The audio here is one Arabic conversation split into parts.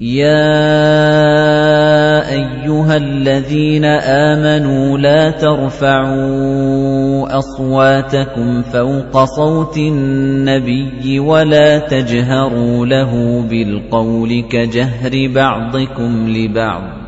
يا ايها الذين امنوا لا ترفعوا اصواتكم فوق صوت النبي ولا تجهروا له بالقول كجهر بعضكم لبعض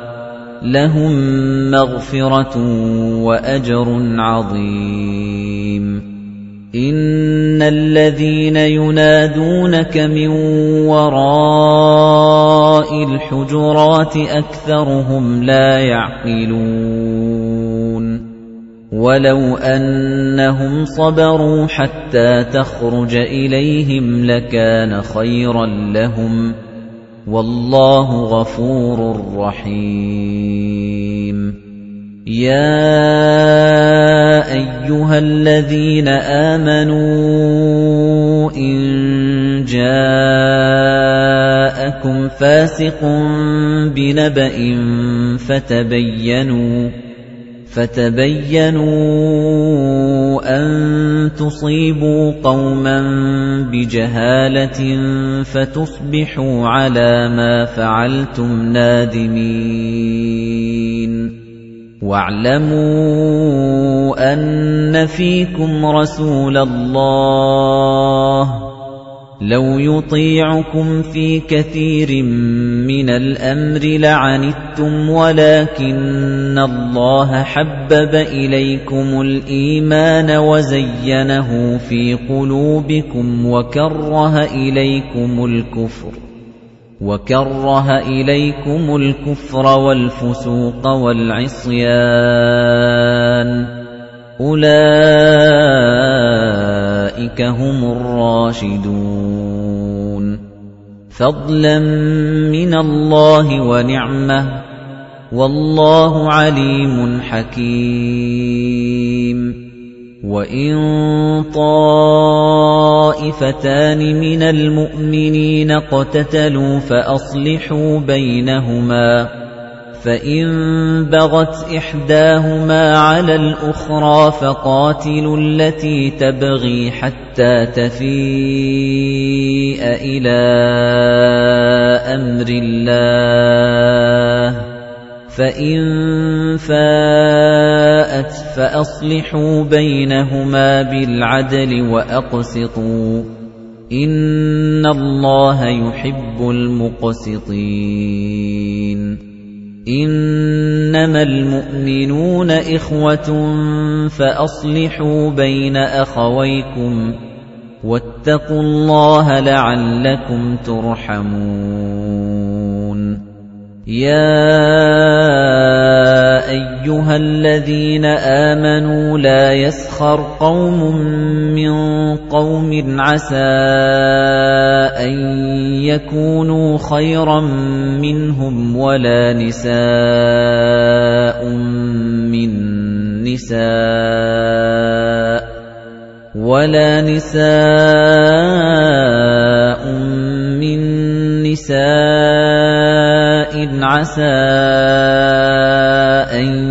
لهم مغفرة وأجر عظيم. إن الذين ينادونك من وراء الحجرات أكثرهم لا يعقلون. ولو أنهم صبروا حتى تخرج إليهم لكان خيرا لهم. والله غفور رحيم. يا أيها الذين آمنوا إن جاءكم فاسق بنبأ فتبينوا فتبينوا أن تصيبوا قوما بجهالة فتصبحوا على ما فعلتم نادمين. واعلموا أن فيكم رسول الله لو يطيعكم في كثير من الأمر لعنتم ولكن الله حبب إليكم الإيمان وزينه في قلوبكم وكره إليكم الكفر وكره إليكم الكفر والفسوق والعصيان. أولئك هم الراشدون فضلا من الله ونعمه والله عليم حكيم وَإِن طَائِفَتَانِ مِنَ الْمُؤْمِنِينَ اقْتَتَلُوا فَأَصْلِحُوا بَيْنَهُمَا فَإِن بَغَتْ إِحْدَاهُمَا عَلَى الْأُخْرَى فَقَاتِلُوا الَّتِي تَبْغِي حَتَّى تَفِيءَ إِلَى أَمْرِ اللَّهِ فَإِن فَاءَتْ فَأَصْلِحُوا بَيْنَهُمَا بِالْعَدْلِ وَأَقْسِطُوا إِنَّ اللَّهَ يُحِبُّ الْمُقْسِطِينَ إِنَّمَا الْمُؤْمِنُونَ إِخْوَةٌ فَأَصْلِحُوا بَيْنَ أَخَوَيْكُمْ وَاتَّقُوا اللَّهَ لَعَلَّكُمْ تُرْحَمُونَ. يَا أَيُّهَا الَّذِينَ آمَنُوا لَا يَسْخَرْ قَوْمٌ مِّن قَوْمٍ عَسَىٰ أَن يَكُونُوا خَيْرًا مِّنْهُمْ وَلَا نِسَاءٌ مِّن نِّسَاءٍ وَلَا نِسَاءٌ مِّن نِّسَاءٍ عَسَىٰ أَن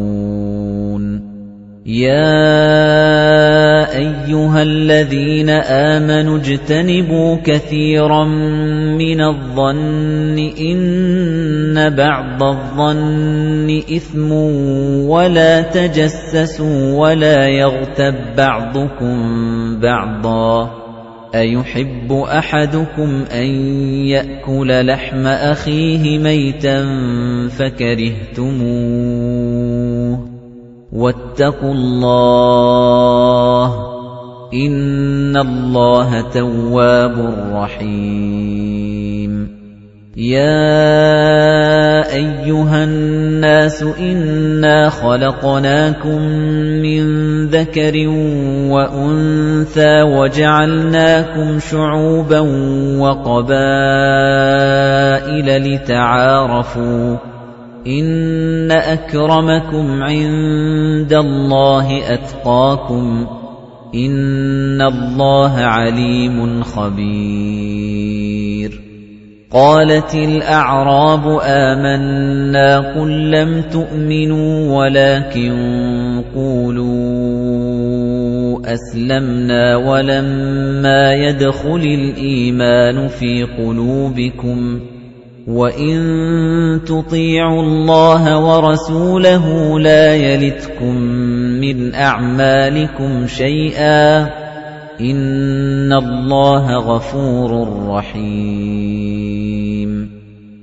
يَا أَيُّهَا الَّذِينَ آمَنُوا اجْتَنِبُوا كَثِيرًا مِنَ الظَّنِّ إِنَّ بَعْضَ الظَّنِّ إِثْمٌ وَلَا تَجَسَّسُوا وَلَا يَغْتَب بَّعْضُكُم بَعْضًا أَيُحِبُّ أَحَدُكُمْ أَن يَأْكُلَ لَحْمَ أَخِيهِ مَيْتًا فَكَرِهْتُمُوهُ وَاتَّقُوا اللَّهَ إِنَّ اللَّهَ تَوَّابٌ رَّحِيمٌ. يَا أَيُّهَا النَّاسُ إِنَّا خَلَقْنَاكُم مِّن ذَكَرٍ وَأُنثَىٰ وَجَعَلْنَاكُمْ شُعُوبًا وَقَبَائِلَ لِتَعَارَفُوا إِنَّ أَكْرَمَكُمْ عِندَ اللَّهِ أَتْقَاكُمْ إِنَّ اللَّهَ عَلِيمٌ خَبِيرٌ قَالَتِ الْأَعْرَابُ آمَنَّا قُل لَّمْ تُؤْمِنُوا وَلَكِن قُولُوا أَسْلَمْنَا وَلَمَّا يَدْخُلِ الْإِيمَانُ فِي قُلُوبِكُمْ ۖ وَإِن تُطِيعُوا اللَّهَ وَرَسُولَهُ لَا يَلِتْكُم مِّنْ أَعْمَالِكُمْ شَيْئًا ۚ إِنَّ اللَّهَ غَفُورٌ رَّحِيمٌ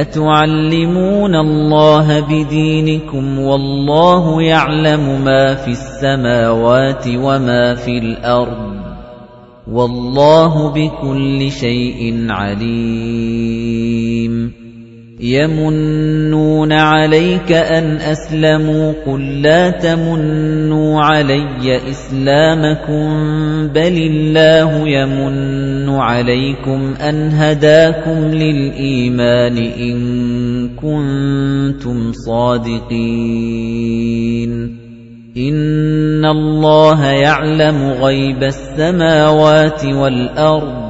أَتُعَلِّمُونَ اللَّهَ بِدِينِكُمْ وَاللَّهُ يَعْلَمُ مَا فِي السَّمَاوَاتِ وَمَا فِي الْأَرْضِ وَاللَّهُ بِكُلِّ شَيْءٍ عَلِيمٌ يَمُنُّونَ عَلَيْكَ أَنْ أَسْلَمُوا قُل لَّا تَمُنُّوا عَلَيَّ إِسْلَامَكُم بَلِ اللَّهُ يَمُنُّ عَلَيْكُمْ أَنْ هَدَاكُمْ لِلْإِيمَانِ إِن كُنتُمْ صَادِقِينَ إِنَّ اللَّهَ يَعْلَمُ غَيْبَ السَّمَاوَاتِ وَالْأَرْضِ